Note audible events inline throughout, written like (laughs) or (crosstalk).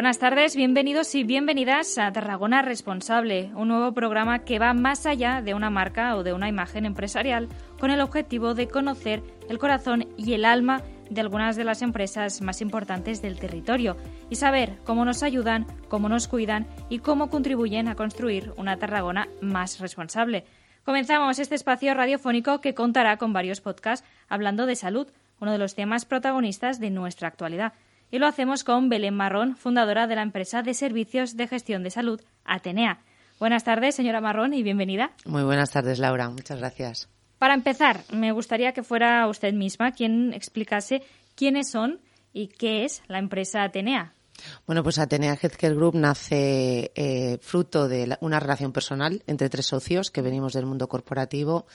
Buenas tardes, bienvenidos y bienvenidas a Tarragona Responsable, un nuevo programa que va más allá de una marca o de una imagen empresarial con el objetivo de conocer el corazón y el alma de algunas de las empresas más importantes del territorio y saber cómo nos ayudan, cómo nos cuidan y cómo contribuyen a construir una Tarragona más responsable. Comenzamos este espacio radiofónico que contará con varios podcasts hablando de salud, uno de los temas protagonistas de nuestra actualidad. Y lo hacemos con Belén Marrón, fundadora de la empresa de servicios de gestión de salud Atenea. Buenas tardes, señora Marrón, y bienvenida. Muy buenas tardes, Laura. Muchas gracias. Para empezar, me gustaría que fuera usted misma quien explicase quiénes son y qué es la empresa Atenea. Bueno, pues Atenea Healthcare Group nace eh, fruto de una relación personal entre tres socios que venimos del mundo corporativo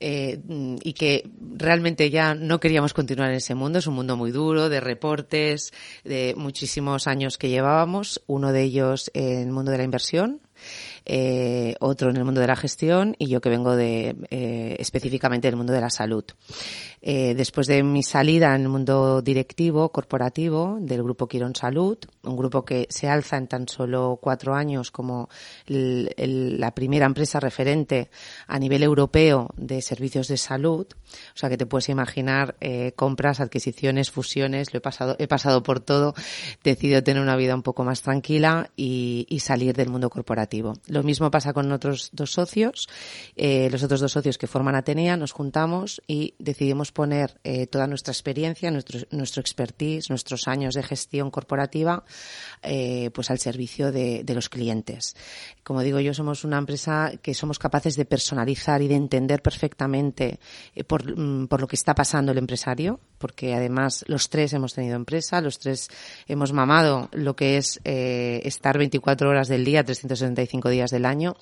eh, y que realmente ya no queríamos continuar en ese mundo. Es un mundo muy duro, de reportes, de muchísimos años que llevábamos. Uno de ellos en el mundo de la inversión, eh, otro en el mundo de la gestión y yo que vengo de eh, específicamente del mundo de la salud. Eh, después de mi salida en el mundo directivo, corporativo, del grupo Quirón Salud, un grupo que se alza en tan solo cuatro años como la primera empresa referente a nivel europeo de servicios de salud. O sea que te puedes imaginar eh, compras, adquisiciones, fusiones, lo he pasado, he pasado por todo. Decido tener una vida un poco más tranquila y, y salir del mundo corporativo. Lo mismo pasa con otros dos socios. Eh, los otros dos socios que forman Atenea nos juntamos y decidimos poner eh, toda nuestra experiencia, nuestro, nuestro expertise, nuestros años de gestión corporativa, eh, pues al servicio de, los clientes. Como digo yo, somos una empresa que somos capaces de personalizar y de entender perfectamente por, mm, por, lo que está pasando el empresario, porque además los tres hemos tenido empresa, los tres hemos mamado lo que es estar 24 horas del día, 365 días del año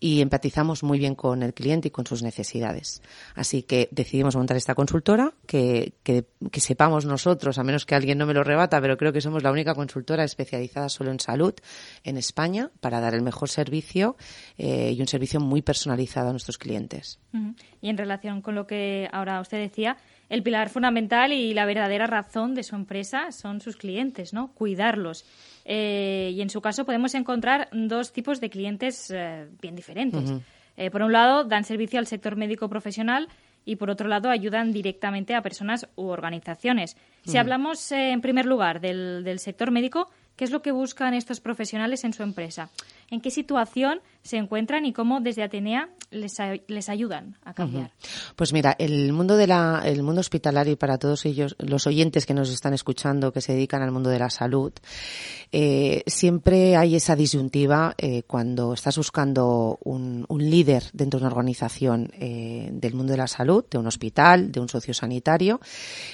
y empatizamos muy bien con el cliente y con sus necesidades. Así que decidimos montar esta consultora que, que, que, sepamos nosotros, a menos que alguien no me lo rebata, pero creo que somos la única consultora especializada solo en salud en España para dar el mejor servicio eh, y un servicio muy personalizado a nuestros clientes. Y en relación con lo que ahora usted decía, el pilar fundamental y la verdadera razón de su empresa son sus clientes, ¿no? Cuidarlos. Eh, y en su caso podemos encontrar dos tipos de clientes eh, bien diferentes. Uh -huh. eh, por un lado, dan servicio al sector médico profesional y por otro lado ayudan directamente a personas u organizaciones. Si hablamos en primer lugar del, del, sector médico, ¿qué es lo que buscan estos profesionales en su empresa? ¿En qué situación se encuentran y cómo desde Atenea les, les ayudan a cambiar? Uh -huh. Pues mira, el mundo de la, el mundo hospitalario y para todos ellos, los oyentes que nos están escuchando, que se dedican al mundo de la salud, eh, siempre hay esa disyuntiva eh, cuando estás buscando un, un, líder dentro de una organización eh, del mundo de la salud, de un hospital, de un sociosanitario,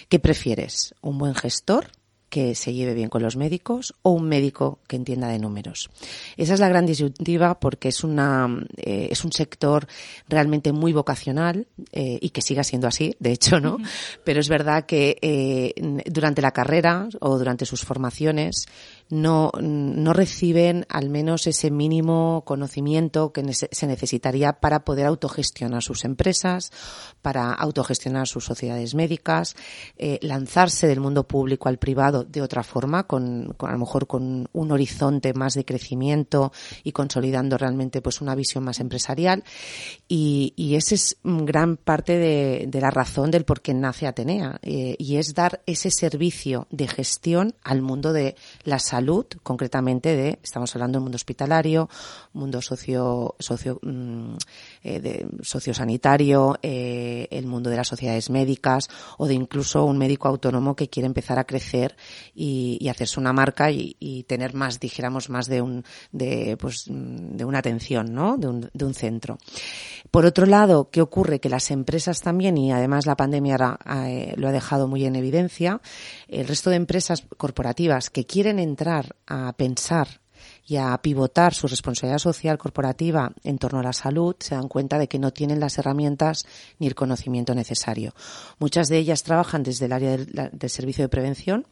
¿qué prefieres? ¿Un buen gestor? Que se lleve bien con los médicos o un médico que entienda de números. Esa es la gran disyuntiva porque es, una, eh, es un sector realmente muy vocacional eh, y que siga siendo así, de hecho, ¿no? Uh -huh. Pero es verdad que eh, durante la carrera o durante sus formaciones no, no reciben al menos ese mínimo conocimiento que se necesitaría para poder autogestionar sus empresas, para autogestionar sus sociedades médicas, eh, lanzarse del mundo público al privado de otra forma, con, con, a lo mejor con un horizonte más de crecimiento y consolidando realmente pues una visión más empresarial. Y, y esa es gran parte de, de, la razón del por qué nace Atenea, eh, y es dar ese servicio de gestión al mundo de la salud salud, concretamente de, estamos hablando del mundo hospitalario, mundo socio, socio, mmm, eh, sociosanitario, eh, el mundo de las sociedades médicas o de incluso un médico autónomo que quiere empezar a crecer y, hacerse una marca y, tener más, dijéramos, más de un, de, pues, de una atención, ¿no? De un, centro. Por otro lado, ¿qué ocurre? Que las empresas también, y además la pandemia eh, lo ha dejado muy en evidencia, el resto de empresas corporativas que quieren entrar a pensar y a pivotar su responsabilidad social corporativa en torno a la salud, se dan cuenta de que no tienen las herramientas ni el conocimiento necesario. Muchas de ellas trabajan desde el área del, servicio de prevención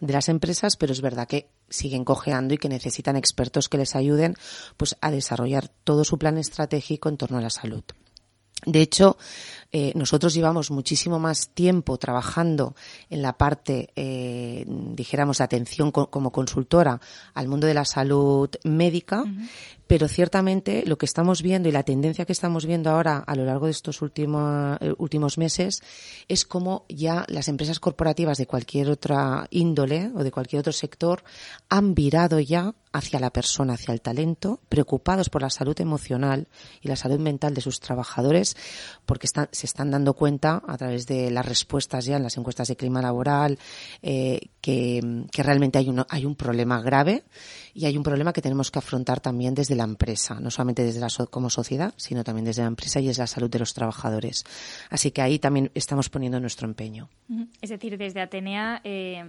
de las empresas, pero es verdad que siguen cojeando y que necesitan expertos que les ayuden pues, a desarrollar todo su plan estratégico en torno a la salud. De hecho, eh, nosotros llevamos muchísimo más tiempo trabajando en la parte, eh, dijéramos, de atención como consultora al mundo de la salud médica, pero ciertamente lo que estamos viendo y la tendencia que estamos viendo ahora a lo largo de estos últimos, eh, últimos meses es como ya las empresas corporativas de cualquier otra índole o de cualquier otro sector han virado ya hacia la persona, hacia el talento, preocupados por la salud emocional y la salud mental de sus trabajadores, porque están, se están dando cuenta a través de las respuestas ya en las encuestas de clima laboral eh, que, realmente hay, uno, hay un problema grave y hay un problema que tenemos que afrontar también desde la empresa, no solamente desde la como sociedad, sino también desde la empresa y es la salud de los trabajadores. Así que ahí también estamos poniendo nuestro empeño. Es decir, desde Atenea eh,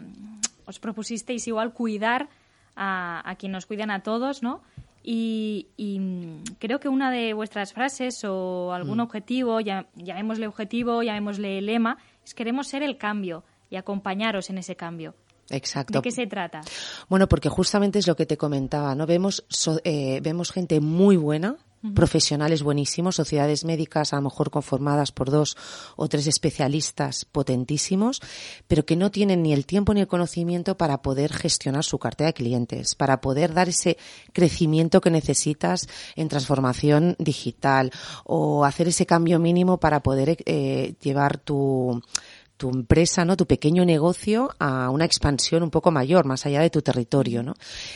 os propusisteis igual cuidar a, a quien nos cuidan a todos, ¿no? Y, mm, creo que una de vuestras frases o algún mm. objetivo, ya, llamémosle objetivo, llamémosle lema, es queremos ser el cambio y acompañaros en ese cambio. Exacto. ¿De qué se trata? Bueno, porque justamente es lo que te comentaba, ¿no? Vemos, eh, vemos gente muy buena, profesionales buenísimos, sociedades médicas a lo mejor conformadas por dos o tres especialistas potentísimos, pero que no tienen ni el tiempo ni el conocimiento para poder gestionar su cartera de clientes, para poder dar ese crecimiento que necesitas en transformación digital o hacer ese cambio mínimo para poder eh, llevar tu tu empresa, ¿no? Tu pequeño negocio a una expansión un poco mayor, más allá de tu territorio, ¿no?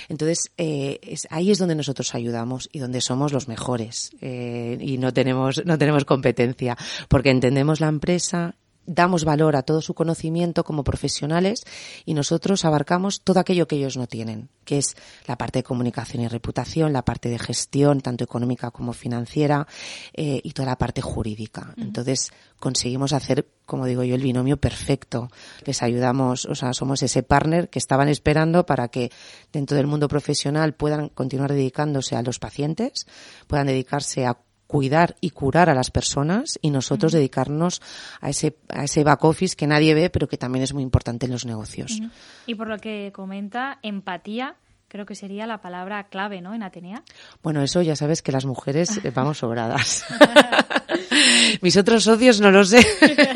Entonces, eh, es, ahí es donde nosotros ayudamos y donde somos los mejores. Eh, y no tenemos, no tenemos competencia, porque entendemos la empresa, damos valor a todo su conocimiento como profesionales y nosotros abarcamos todo aquello que ellos no tienen, que es la parte de comunicación y reputación, la parte de gestión, tanto económica como financiera, eh, y toda la parte jurídica. Entonces, conseguimos hacer, como digo yo, el binomio perfecto. Les ayudamos, o sea, somos ese partner que estaban esperando para que dentro del mundo profesional puedan continuar dedicándose a los pacientes, puedan dedicarse a cuidar y curar a las personas y nosotros dedicarnos a ese, a ese back office que nadie ve, pero que también es muy importante en los negocios. Y por lo que comenta, empatía creo que sería la palabra clave, ¿no? En Atenea. Bueno, eso ya sabes que las mujeres eh, vamos (laughs) sobradas. (laughs) (laughs) Mis otros socios no lo sé,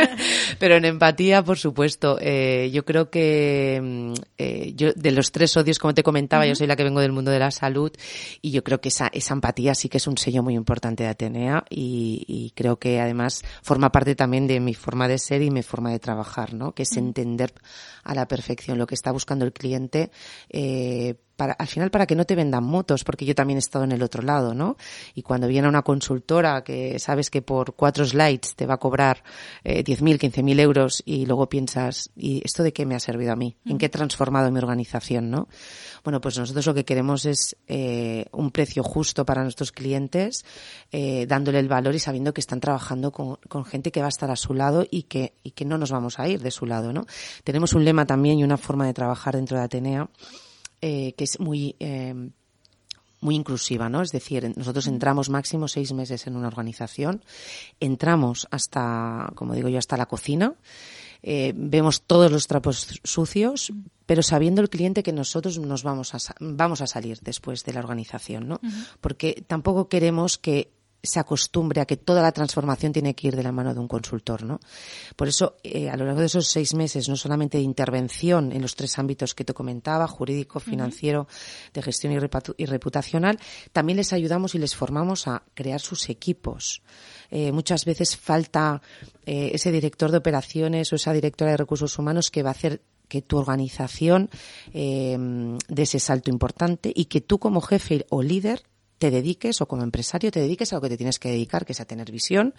(laughs) pero en empatía, por supuesto. Eh, yo creo que mm, eh, yo de los tres socios, como te comentaba, yo soy la que vengo del mundo de la salud y yo creo que esa, esa empatía sí que es un sello muy importante de Atenea y, y creo que además forma parte también de mi forma de ser y mi forma de trabajar, ¿no? Que es entender a la perfección lo que está buscando el cliente eh, para, al final para que no te vendan motos, porque yo también he estado en el otro lado, ¿no? Y cuando viene una consultora que sabes que por cuatro slides te va a cobrar eh, 10.000, 15.000 euros y luego piensas, ¿y esto de qué me ha servido a mí? ¿En qué he transformado mi organización, no? Bueno, pues nosotros lo que queremos es eh, un precio justo para nuestros clientes, eh, dándole el valor y sabiendo que están trabajando con, con, gente que va a estar a su lado y que, y que no nos vamos a ir de su lado, ¿no? Tenemos un lema también y una forma de trabajar dentro de Atenea eh, que es muy eh, muy inclusiva, ¿no? Es decir, nosotros entramos máximo seis meses en una organización, entramos hasta, como digo yo, hasta la cocina, eh, vemos todos los trapos sucios, pero sabiendo el cliente que nosotros nos vamos a, vamos a salir después de la organización, ¿no? Porque tampoco queremos que se acostumbre a que toda la transformación tiene que ir de la mano de un consultor, ¿no? Por eso, eh, a lo largo de esos seis meses, no solamente de intervención en los tres ámbitos que te comentaba, jurídico, financiero, de gestión y, reputacional, también les ayudamos y les formamos a crear sus equipos. Eh, muchas veces falta eh, ese director de operaciones o esa directora de recursos humanos que va a hacer que tu organización eh, dé ese salto importante y que tú como jefe o líder te dediques o como empresario te dediques a lo que te tienes que dedicar, que es a tener visión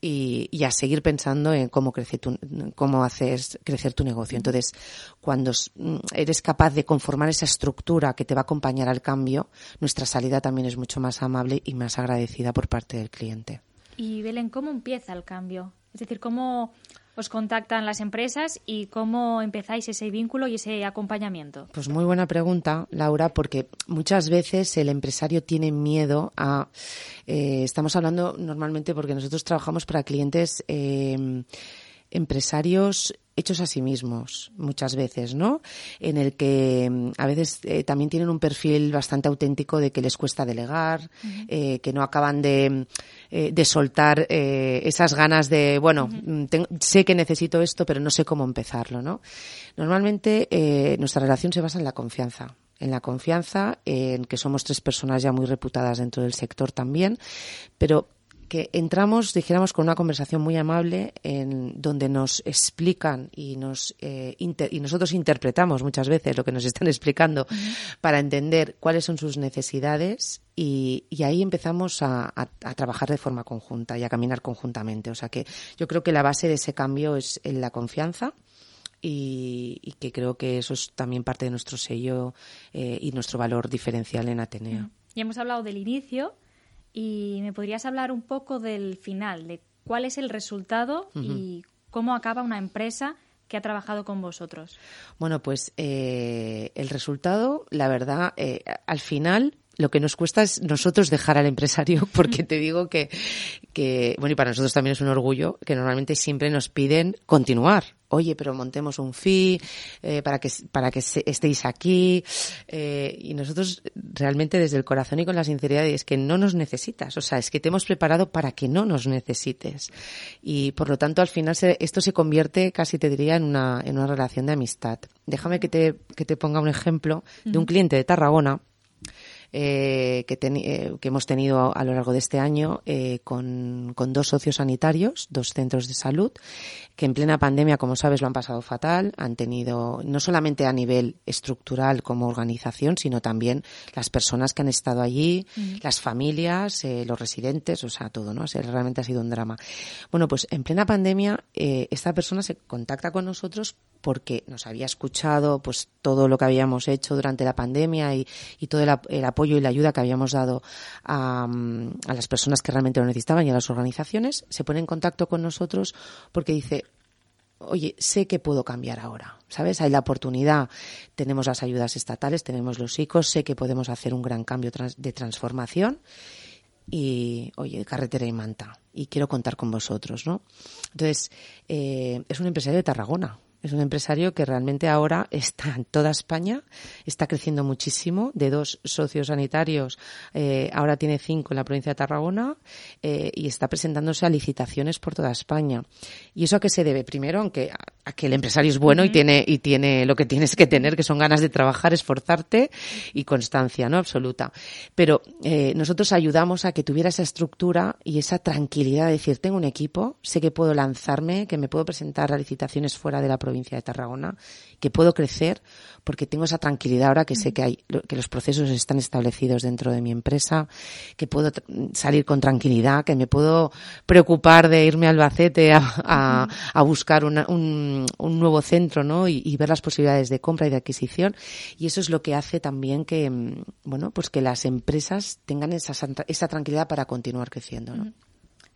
y, y a seguir pensando en cómo crece tu, cómo haces crecer tu negocio. Entonces, cuando mm, eres capaz de conformar esa estructura que te va a acompañar al cambio, nuestra salida también es mucho más amable y más agradecida por parte del cliente. Y Belén, ¿cómo empieza el cambio? Es decir, ¿cómo os contactan las empresas y cómo empezáis ese vínculo y ese acompañamiento? Pues muy buena pregunta, Laura, porque muchas veces el empresario tiene miedo a. Eh, estamos hablando normalmente porque nosotros trabajamos para clientes eh, empresarios hechos a sí mismos muchas veces, ¿no? En el que mm, a veces eh, también tienen un perfil bastante auténtico de que les cuesta delegar, eh, que no acaban de, eh, de soltar esas ganas de, bueno, mm, sé que necesito esto, pero no sé cómo empezarlo, ¿no? Normalmente nuestra relación se basa en la confianza en la confianza, en que somos tres personas ya muy reputadas dentro del sector también, pero que entramos, dijéramos, con una conversación muy amable en donde nos explican y nos eh, y nosotros interpretamos muchas veces lo que nos están explicando para entender cuáles son sus necesidades y, ahí empezamos a, trabajar de forma conjunta y a caminar conjuntamente. O sea que yo creo que la base de ese cambio es en la confianza. Y, que creo que eso es también parte de nuestro sello eh, y nuestro valor diferencial en Ateneo. Y hemos hablado del inicio, y me podrías hablar un poco del final, de cuál es el resultado y cómo acaba una empresa que ha trabajado con vosotros. Bueno, pues eh, el resultado, la verdad, eh, al final lo que nos cuesta es nosotros dejar al empresario, (laughs) porque te digo que, que, bueno, y para nosotros también es un orgullo, que normalmente siempre nos piden continuar. Oye, pero montemos un fee eh, para que para que estéis aquí. Eh, y nosotros realmente desde el corazón y con la sinceridad es que no nos necesitas, o sea, es que te hemos preparado para que no nos necesites. Y por lo tanto al final esto se convierte casi te diría en una en una relación de amistad. Déjame que te que te ponga un ejemplo de un cliente de Tarragona eh, que, eh, que, hemos tenido a lo largo de este año eh, con, con, dos socios sanitarios, dos centros de salud, que en plena pandemia, como sabes, lo han pasado fatal. Han tenido, no solamente a nivel estructural como organización, sino también las personas que han estado allí, las familias, eh, los residentes, o sea, todo, ¿no? O sea, realmente ha sido un drama. Bueno, pues en plena pandemia, eh, esta persona se contacta con nosotros porque nos había escuchado pues todo lo que habíamos hecho durante la pandemia y, todo el, apoyo y la ayuda que habíamos dado a, a, las personas que realmente lo necesitaban y a las organizaciones, se pone en contacto con nosotros porque dice, oye, sé que puedo cambiar ahora, ¿sabes? Hay la oportunidad, tenemos las ayudas estatales, tenemos los ICOs, sé que podemos hacer un gran cambio de transformación y, oye, carretera y manta, y quiero contar con vosotros, ¿no? Entonces, eh, es un empresario de Tarragona, es un empresario que realmente ahora está en toda España, está creciendo muchísimo, de dos socios sanitarios, eh, ahora tiene cinco en la provincia de Tarragona eh, y está presentándose a licitaciones por toda España. ¿Y eso a qué se debe? Primero, aunque a que el empresario es bueno y tiene y tiene lo que tienes que tener, que son ganas de trabajar, esforzarte y constancia, ¿no? Absoluta. Pero eh, nosotros ayudamos a que tuviera esa estructura y esa tranquilidad de decir, tengo un equipo, sé que puedo lanzarme, que me puedo presentar a licitaciones fuera de la provincia de Tarragona, que puedo crecer porque tengo esa tranquilidad ahora que sé que hay, que los procesos están establecidos dentro de mi empresa, que puedo salir con tranquilidad, que me puedo preocupar de irme a Albacete a, a, buscar un, un, nuevo centro, ¿no? Y, ver las posibilidades de compra y de adquisición. Y eso es lo que hace también que, bueno, pues que las empresas tengan esa, esa tranquilidad para continuar creciendo, ¿no?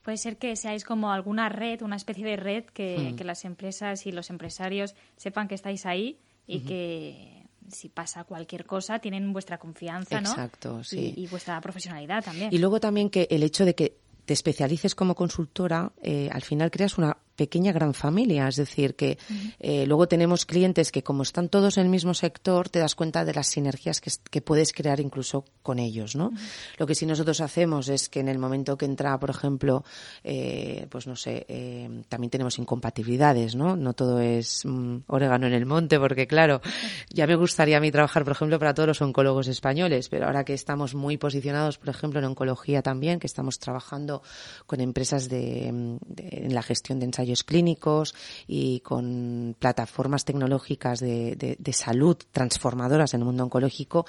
Puede ser que seáis como alguna red, una especie de red que, hmm. las empresas y los empresarios sepan que estáis ahí y que si pasa cualquier cosa tienen vuestra confianza, ¿no? Exacto, sí. Y, vuestra profesionalidad también. Y luego también que el hecho de que te especialices como consultora, eh, al final creas una pequeña gran familia. Es decir, que eh, luego tenemos clientes que como están todos en el mismo sector, te das cuenta de las sinergias que, puedes crear incluso con ellos, ¿no? Lo que sí nosotros hacemos es que en el momento que entra, por ejemplo, eh, pues no sé, eh, también tenemos incompatibilidades, ¿no? No todo es mm, orégano en el monte, porque claro, ya me gustaría a mí trabajar, por ejemplo, para todos los oncólogos españoles, pero ahora que estamos muy posicionados, por ejemplo, en oncología también, que estamos trabajando con empresas de, en la gestión de ensayos clínicos y con plataformas tecnológicas de, salud transformadoras en el mundo oncológico,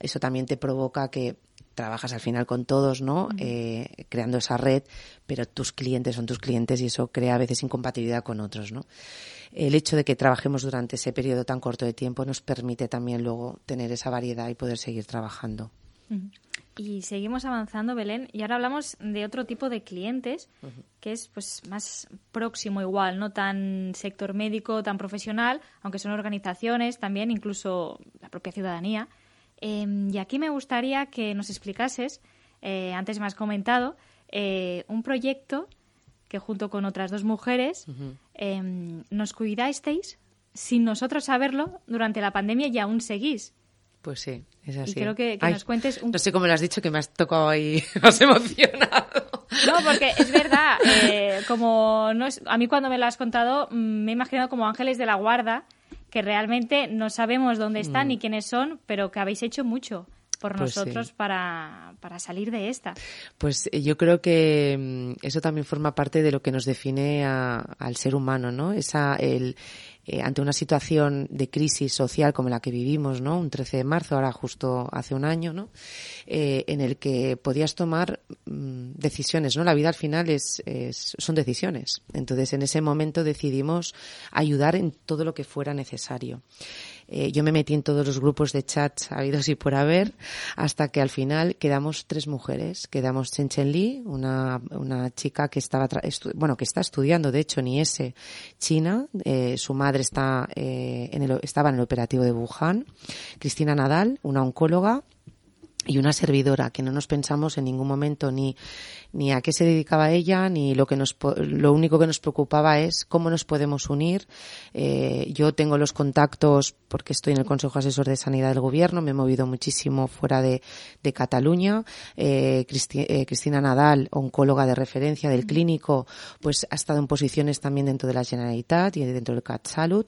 eso también te provoca que trabajas al final con todos, ¿no? Eh, creando esa red, pero tus clientes son tus clientes y eso crea a veces incompatibilidad con otros, ¿no? El hecho de que trabajemos durante ese periodo tan corto de tiempo nos permite también luego tener esa variedad y poder seguir trabajando. Y seguimos avanzando, Belén, y ahora hablamos de otro tipo de clientes, que es pues más próximo igual, no tan sector médico, tan profesional, aunque son organizaciones también, incluso la propia ciudadanía. Em, y aquí me gustaría que nos explicases, eh, antes me has comentado, eh, un proyecto que junto con otras dos mujeres em, nos cuidasteis sin nosotros saberlo durante la pandemia y aún seguís. Pues sí, es así. Y creo que, nos cuentes un... No sé cómo lo has dicho, que me has tocado ahí, (laughs) has emocionado. No, porque es verdad, eh, como no es, a mí cuando me lo has contado mm, me he imaginado como ángeles de la guarda, que realmente no sabemos dónde están ni mm. quiénes son, pero que habéis hecho mucho por pues nosotros para, para, salir de esta. Pues eh, yo creo que mm, eso también forma parte de lo que nos define al ser humano, ¿no? Esa, el, eh, ante una situación de crisis social como la que vivimos, ¿no? Un 13 de marzo, ahora justo hace un año, ¿no? Eh, en el que podías tomar mm, decisiones, ¿no? La vida al final es, es, son decisiones. Entonces, en ese momento decidimos ayudar en todo lo que fuera necesario. Eh, yo me metí en todos los grupos de chats habidos y por haber, hasta que al final quedamos tres mujeres. Quedamos Chen Chen Li, una, una chica que estaba, bueno, que está estudiando, de hecho, en IS, China. Eh, su madre está, eh, en el, estaba en el operativo de Wuhan. Cristina Nadal, una oncóloga y una servidora que no nos pensamos en ningún momento ni ni a qué se dedicaba ella ni lo que nos lo único que nos preocupaba es cómo nos podemos unir. Eh, yo tengo los contactos porque estoy en el Consejo Asesor de Sanidad del Gobierno me he movido muchísimo fuera de, de Cataluña. Eh, eh Cristina Nadal oncóloga de referencia del clínico pues ha estado en posiciones también dentro de la Generalitat y dentro del CatSalud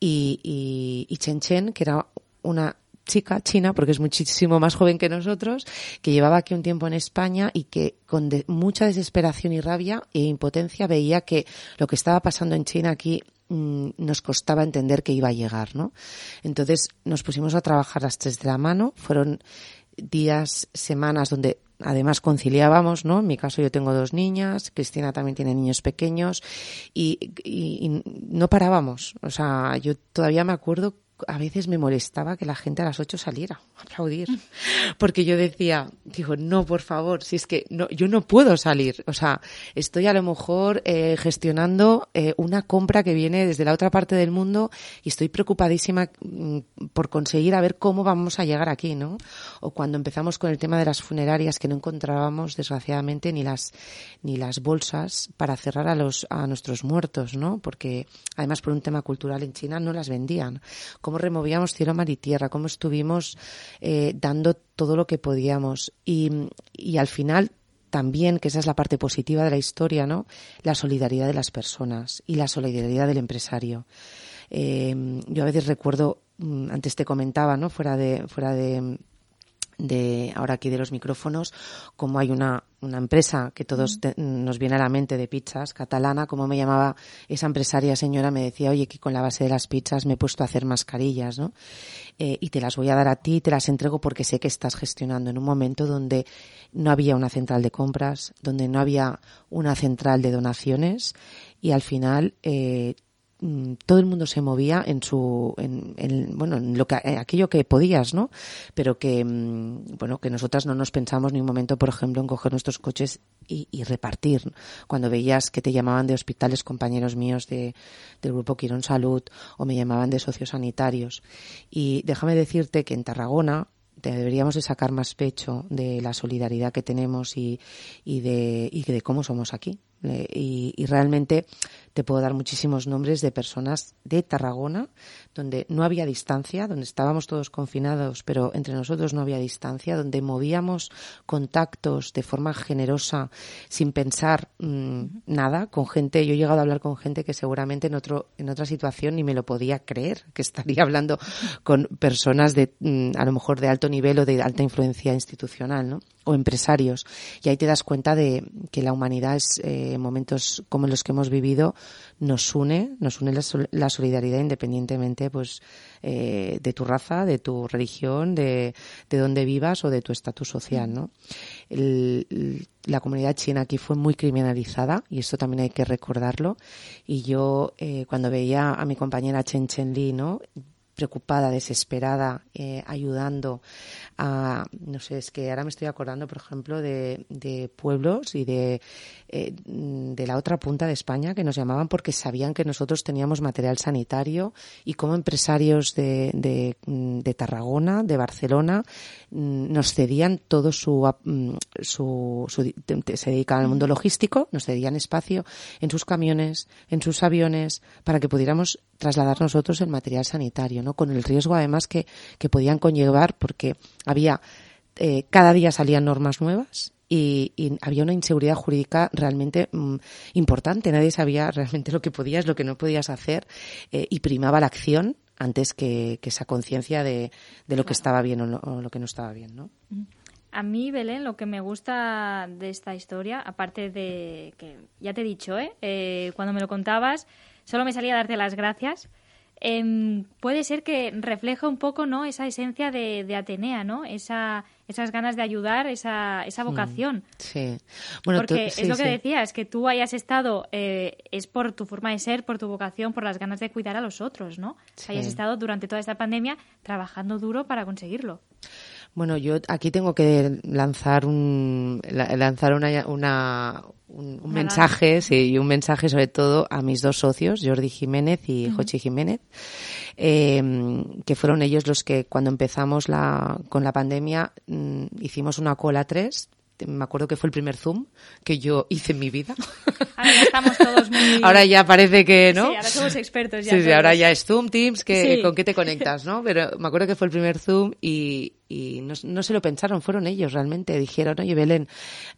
y, y, y Chen Chen que era una chica china, porque es muchísimo más joven que nosotros, que llevaba aquí un tiempo en España y que con mucha desesperación y rabia e impotencia veía que lo que estaba pasando en China aquí mm, nos costaba entender que iba a llegar, ¿no? Entonces nos pusimos a trabajar las tres de la mano. Fueron días, semanas donde además conciliábamos, ¿no? En mi caso yo tengo dos niñas, Cristina también tiene niños pequeños y, y no parábamos. O sea, yo todavía me acuerdo a veces me molestaba que la gente a las ocho saliera a aplaudir. Porque yo decía, digo, no, por favor, si es que no, yo no puedo salir. O sea, estoy a lo mejor eh, gestionando eh, una compra que viene desde la otra parte del mundo y estoy preocupadísima mm, por conseguir a ver cómo vamos a llegar aquí, ¿no? O cuando empezamos con el tema de las funerarias que no encontrábamos, desgraciadamente, ni las, ni las bolsas para cerrar a los, a nuestros muertos, ¿no? Porque además por un tema cultural en China no las vendían cómo removíamos cielo, mar y tierra, cómo estuvimos eh, dando todo lo que podíamos. Y, y al final también, que esa es la parte positiva de la historia, ¿no? La solidaridad de las personas y la solidaridad del empresario. Eh, yo a veces recuerdo, mm, antes te comentaba, ¿no? Fuera de, fuera de, de ahora aquí de los micrófonos, como hay una, una empresa que todos nos viene a la mente de pizzas, catalana, como me llamaba esa empresaria señora, me decía, oye, que con la base de las pizzas me he puesto a hacer mascarillas, ¿no? Eh, y te las voy a dar a ti, te las entrego porque sé que estás gestionando en un momento donde no había una central de compras, donde no había una central de donaciones y al final eh, todo el mundo se movía en su en, bueno en lo que aquello que podías no pero que mm, bueno que nosotras no nos pensamos ni un momento por ejemplo en coger nuestros coches y, y repartir. Cuando veías que te llamaban de hospitales compañeros míos de, del grupo Quirón Salud o me llamaban de sociosanitarios. Y déjame decirte que en Tarragona deberíamos de sacar más pecho de la solidaridad que tenemos y, de, y de cómo somos aquí. Y, y, realmente te puedo dar muchísimos nombres de personas de Tarragona donde no había distancia, donde estábamos todos confinados, pero entre nosotros no había distancia, donde movíamos contactos de forma generosa, sin pensar mmm, nada, con gente. Yo he llegado a hablar con gente que seguramente en otro en otra situación ni me lo podía creer, que estaría hablando con personas de mmm, a lo mejor de alto nivel o de alta influencia institucional, ¿no? O empresarios. Y ahí te das cuenta de que la humanidad es eh, momentos como los que hemos vivido nos une, nos une la, la solidaridad independientemente pues eh, de tu raza, de tu religión, de, de dónde vivas o de tu estatus social, ¿no? El, la comunidad china aquí fue muy criminalizada y esto también hay que recordarlo. Y yo eh, cuando veía a mi compañera Chen Chen Li, ¿no? Preocupada, desesperada, eh, ayudando a, no sé, es que ahora me estoy acordando, por ejemplo, de, de pueblos y de, eh, de la otra punta de España que nos llamaban porque sabían que nosotros teníamos material sanitario y como empresarios de, de, de Tarragona, de Barcelona, mm, nos cedían todo su, mm, su, su, se dedicaban al mundo logístico, nos cedían espacio en sus camiones, en sus aviones, para que pudiéramos trasladar nosotros el material sanitario, ¿no? Con el riesgo además que, que podían conllevar porque había, eh, cada día salían normas nuevas y, y, había una inseguridad jurídica realmente mm, importante. Nadie sabía realmente lo que podías, lo que no podías hacer eh, y primaba la acción antes que, que esa conciencia de, de, lo que estaba bien o, no, o, lo que no estaba bien, ¿no? A mí, Belén, lo que me gusta de esta historia, aparte de que ya te he dicho, ¿eh? eh cuando me lo contabas, solo me salía a darte las gracias. Eh, puede ser que refleje un poco no esa esencia de, de Atenea, ¿no? Esa, esas ganas de ayudar, esa, esa vocación. Sí. Bueno, Porque tú, sí, es lo que sí. decías, que tú hayas estado, eh, es por tu forma de ser, por tu vocación, por las ganas de cuidar a los otros, ¿no? Sí. Hayas estado durante toda esta pandemia trabajando duro para conseguirlo. Bueno, yo aquí tengo que lanzar un lanzar una, una un, un mensaje, sí, y un mensaje sobre todo a mis dos socios, Jordi Jiménez y uh -huh. Jochi Jiménez, eh, que fueron ellos los que cuando empezamos la, con la pandemia mmm, hicimos una cola tres me acuerdo que fue el primer Zoom que yo hice en mi vida. Ahora ya estamos todos (laughs) muy... Ahora ya parece que, ¿no? Sí, ahora somos expertos ya. Sí, sí, ahora ya es Zoom, Teams, que, sí. ¿con qué te conectas, no? Pero me acuerdo que fue el primer Zoom y, y no, no, se lo pensaron, fueron ellos realmente. Dijeron, oye, Belén,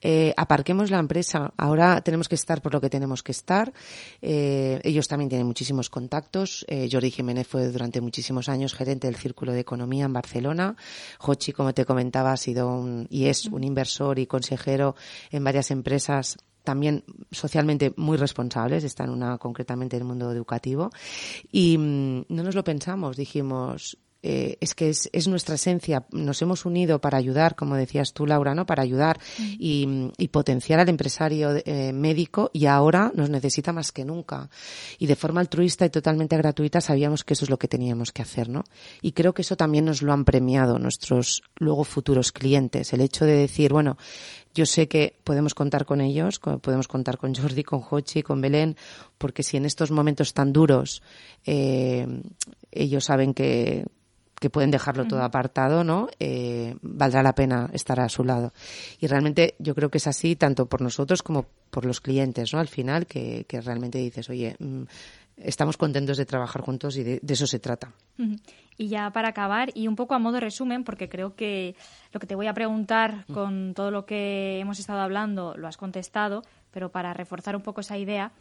eh, aparquemos la empresa, ahora tenemos que estar por lo que tenemos que estar. Eh, ellos también tienen muchísimos contactos. Eh, Jordi Jiménez fue durante muchísimos años gerente del Círculo de Economía en Barcelona. Jochi, como te comentaba, ha sido un, y es un inversor y consejero en varias empresas también socialmente muy responsables, está en una concretamente en el mundo educativo, y mmm, no nos lo pensamos, dijimos, eh, es que es, es, nuestra esencia. Nos hemos unido para ayudar, como decías tú, Laura, ¿no? Para ayudar y, y, potenciar al empresario eh, médico y ahora nos necesita más que nunca. Y de forma altruista y totalmente gratuita sabíamos que eso es lo que teníamos que hacer, ¿no? Y creo que eso también nos lo han premiado nuestros luego futuros clientes. El hecho de decir, bueno, yo sé que podemos contar con ellos, podemos contar con Jordi, con Hochi, con Belén, porque si en estos momentos tan duros eh, ellos saben que, que pueden dejarlo todo apartado, ¿no? Eh, valdrá la pena estar a su lado. Y realmente yo creo que es así tanto por nosotros como por los clientes, ¿no? Al final, que, que realmente dices, oye, mmm, estamos contentos de trabajar juntos y de, de, eso se trata. Y ya para acabar, y un poco a modo resumen, porque creo que lo que te voy a preguntar con todo lo que hemos estado hablando lo has contestado, pero para reforzar un poco esa idea,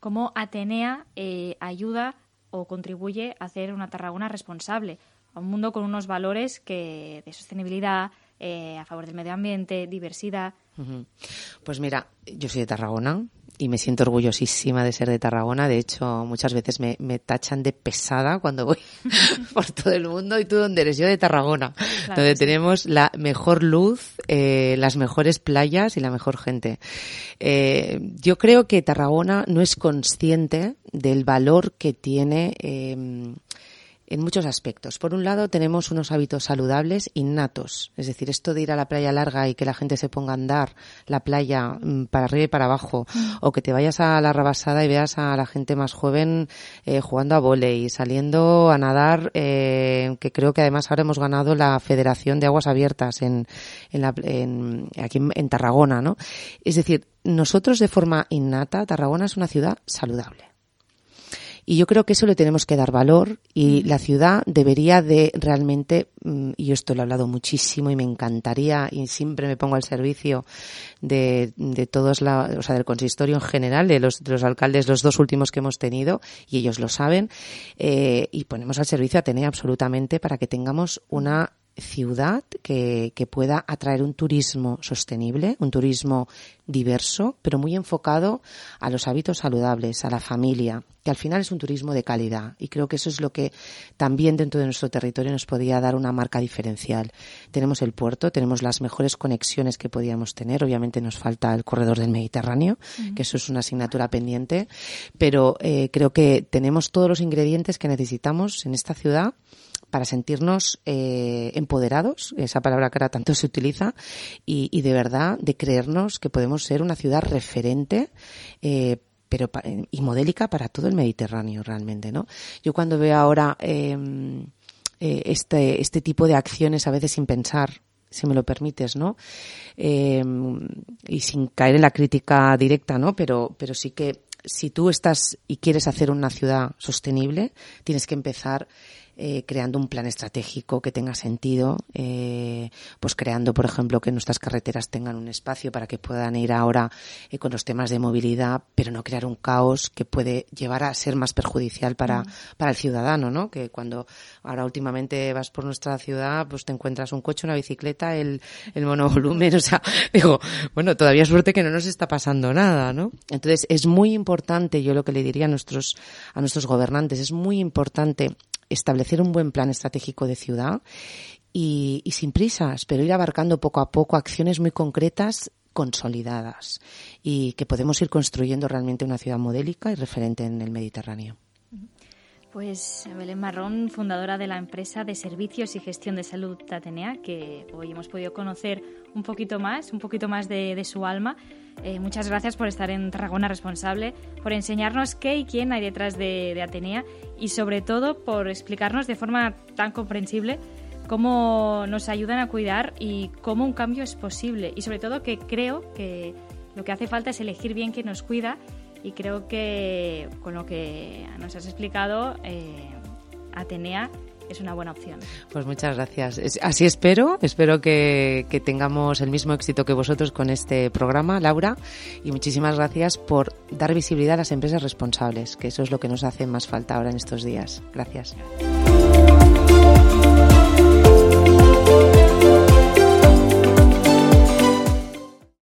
¿cómo Atenea eh, ayuda o contribuye a hacer una Tarragona responsable? A un mundo con unos valores que de sostenibilidad, eh, a favor del medio ambiente, diversidad. Uh -huh. Pues mira, yo soy de Tarragona y me siento orgullosísima de ser de Tarragona. De hecho, muchas veces me, me tachan de pesada cuando voy (laughs) por todo el mundo. ¿Y tú dónde eres? Yo de Tarragona, claro, donde sí. tenemos la mejor luz, eh, las mejores playas y la mejor gente. Eh, yo creo que Tarragona no es consciente del valor que tiene eh, en muchos aspectos. Por un lado, tenemos unos hábitos saludables innatos, es decir, esto de ir a la playa larga y que la gente se ponga a andar la playa mm, para arriba y para abajo, mm. o que te vayas a la rabasada y veas a la gente más joven eh, jugando a volei, saliendo a nadar, eh, que creo que además ahora hemos ganado la Federación de Aguas Abiertas en, en, la, en aquí en, en Tarragona, ¿no? Es decir, nosotros de forma innata, Tarragona es una ciudad saludable. Y yo creo que eso le tenemos que dar valor y la ciudad debería de realmente, mm, y esto lo he hablado muchísimo y me encantaría y siempre me pongo al servicio de, de todos la, o sea, del consistorio en general, de los, de los alcaldes, los dos últimos que hemos tenido, y ellos lo saben, eh, y ponemos al servicio a Atenea absolutamente para que tengamos una ciudad que, que, pueda atraer un turismo sostenible, un turismo diverso, pero muy enfocado a los hábitos saludables, a la familia, que al final es un turismo de calidad. Y creo que eso es lo que también dentro de nuestro territorio nos podría dar una marca diferencial. Tenemos el puerto, tenemos las mejores conexiones que podíamos tener. Obviamente nos falta el corredor del Mediterráneo, uh -huh. que eso es una asignatura pendiente, pero eh, creo que tenemos todos los ingredientes que necesitamos en esta ciudad para sentirnos eh, empoderados, esa palabra que ahora tanto se utiliza, y, de verdad de creernos que podemos ser una ciudad referente eh, pero y modélica para todo el Mediterráneo realmente, ¿no? Yo cuando veo ahora eh, eh, este este tipo de acciones a veces sin pensar si me lo permites, ¿no? Eh, y sin caer en la crítica directa, ¿no? Pero, pero sí que si tú estás y quieres hacer una ciudad sostenible, tienes que empezar eh, creando un plan estratégico que tenga sentido, eh, pues creando, por ejemplo, que nuestras carreteras tengan un espacio para que puedan ir ahora eh, con los temas de movilidad, pero no crear un caos que puede llevar a ser más perjudicial para, para el ciudadano, ¿no? Que cuando ahora últimamente vas por nuestra ciudad, pues te encuentras un coche, una bicicleta, el, el monovolumen, (laughs) o sea, digo, bueno, todavía suerte que no nos está pasando nada, ¿no? Entonces es muy importante, yo lo que le diría a nuestros, a nuestros gobernantes, es muy importante establecer un buen plan estratégico de ciudad y, y sin prisas, pero ir abarcando poco a poco acciones muy concretas consolidadas y que podemos ir construyendo realmente una ciudad modélica y referente en el Mediterráneo. Pues Belén Marrón, fundadora de la empresa de servicios y gestión de salud Tatenea, que hoy hemos podido conocer un poquito más, un poquito más de, su alma. Eh, muchas gracias por estar en Tarragona Responsable, por enseñarnos qué y quién hay detrás de, de Atenea y sobre todo por explicarnos de forma tan comprensible cómo nos ayudan a cuidar y cómo un cambio es posible. Y sobre todo que creo que lo que hace falta es elegir bien quién nos cuida y creo que con lo que nos has explicado, eh, Atenea es una buena opción. Pues muchas gracias. Así espero, espero que, que, tengamos el mismo éxito que vosotros con este programa, Laura, y muchísimas gracias por dar visibilidad a las empresas responsables, que eso es lo que nos hace más falta ahora en estos días. Gracias.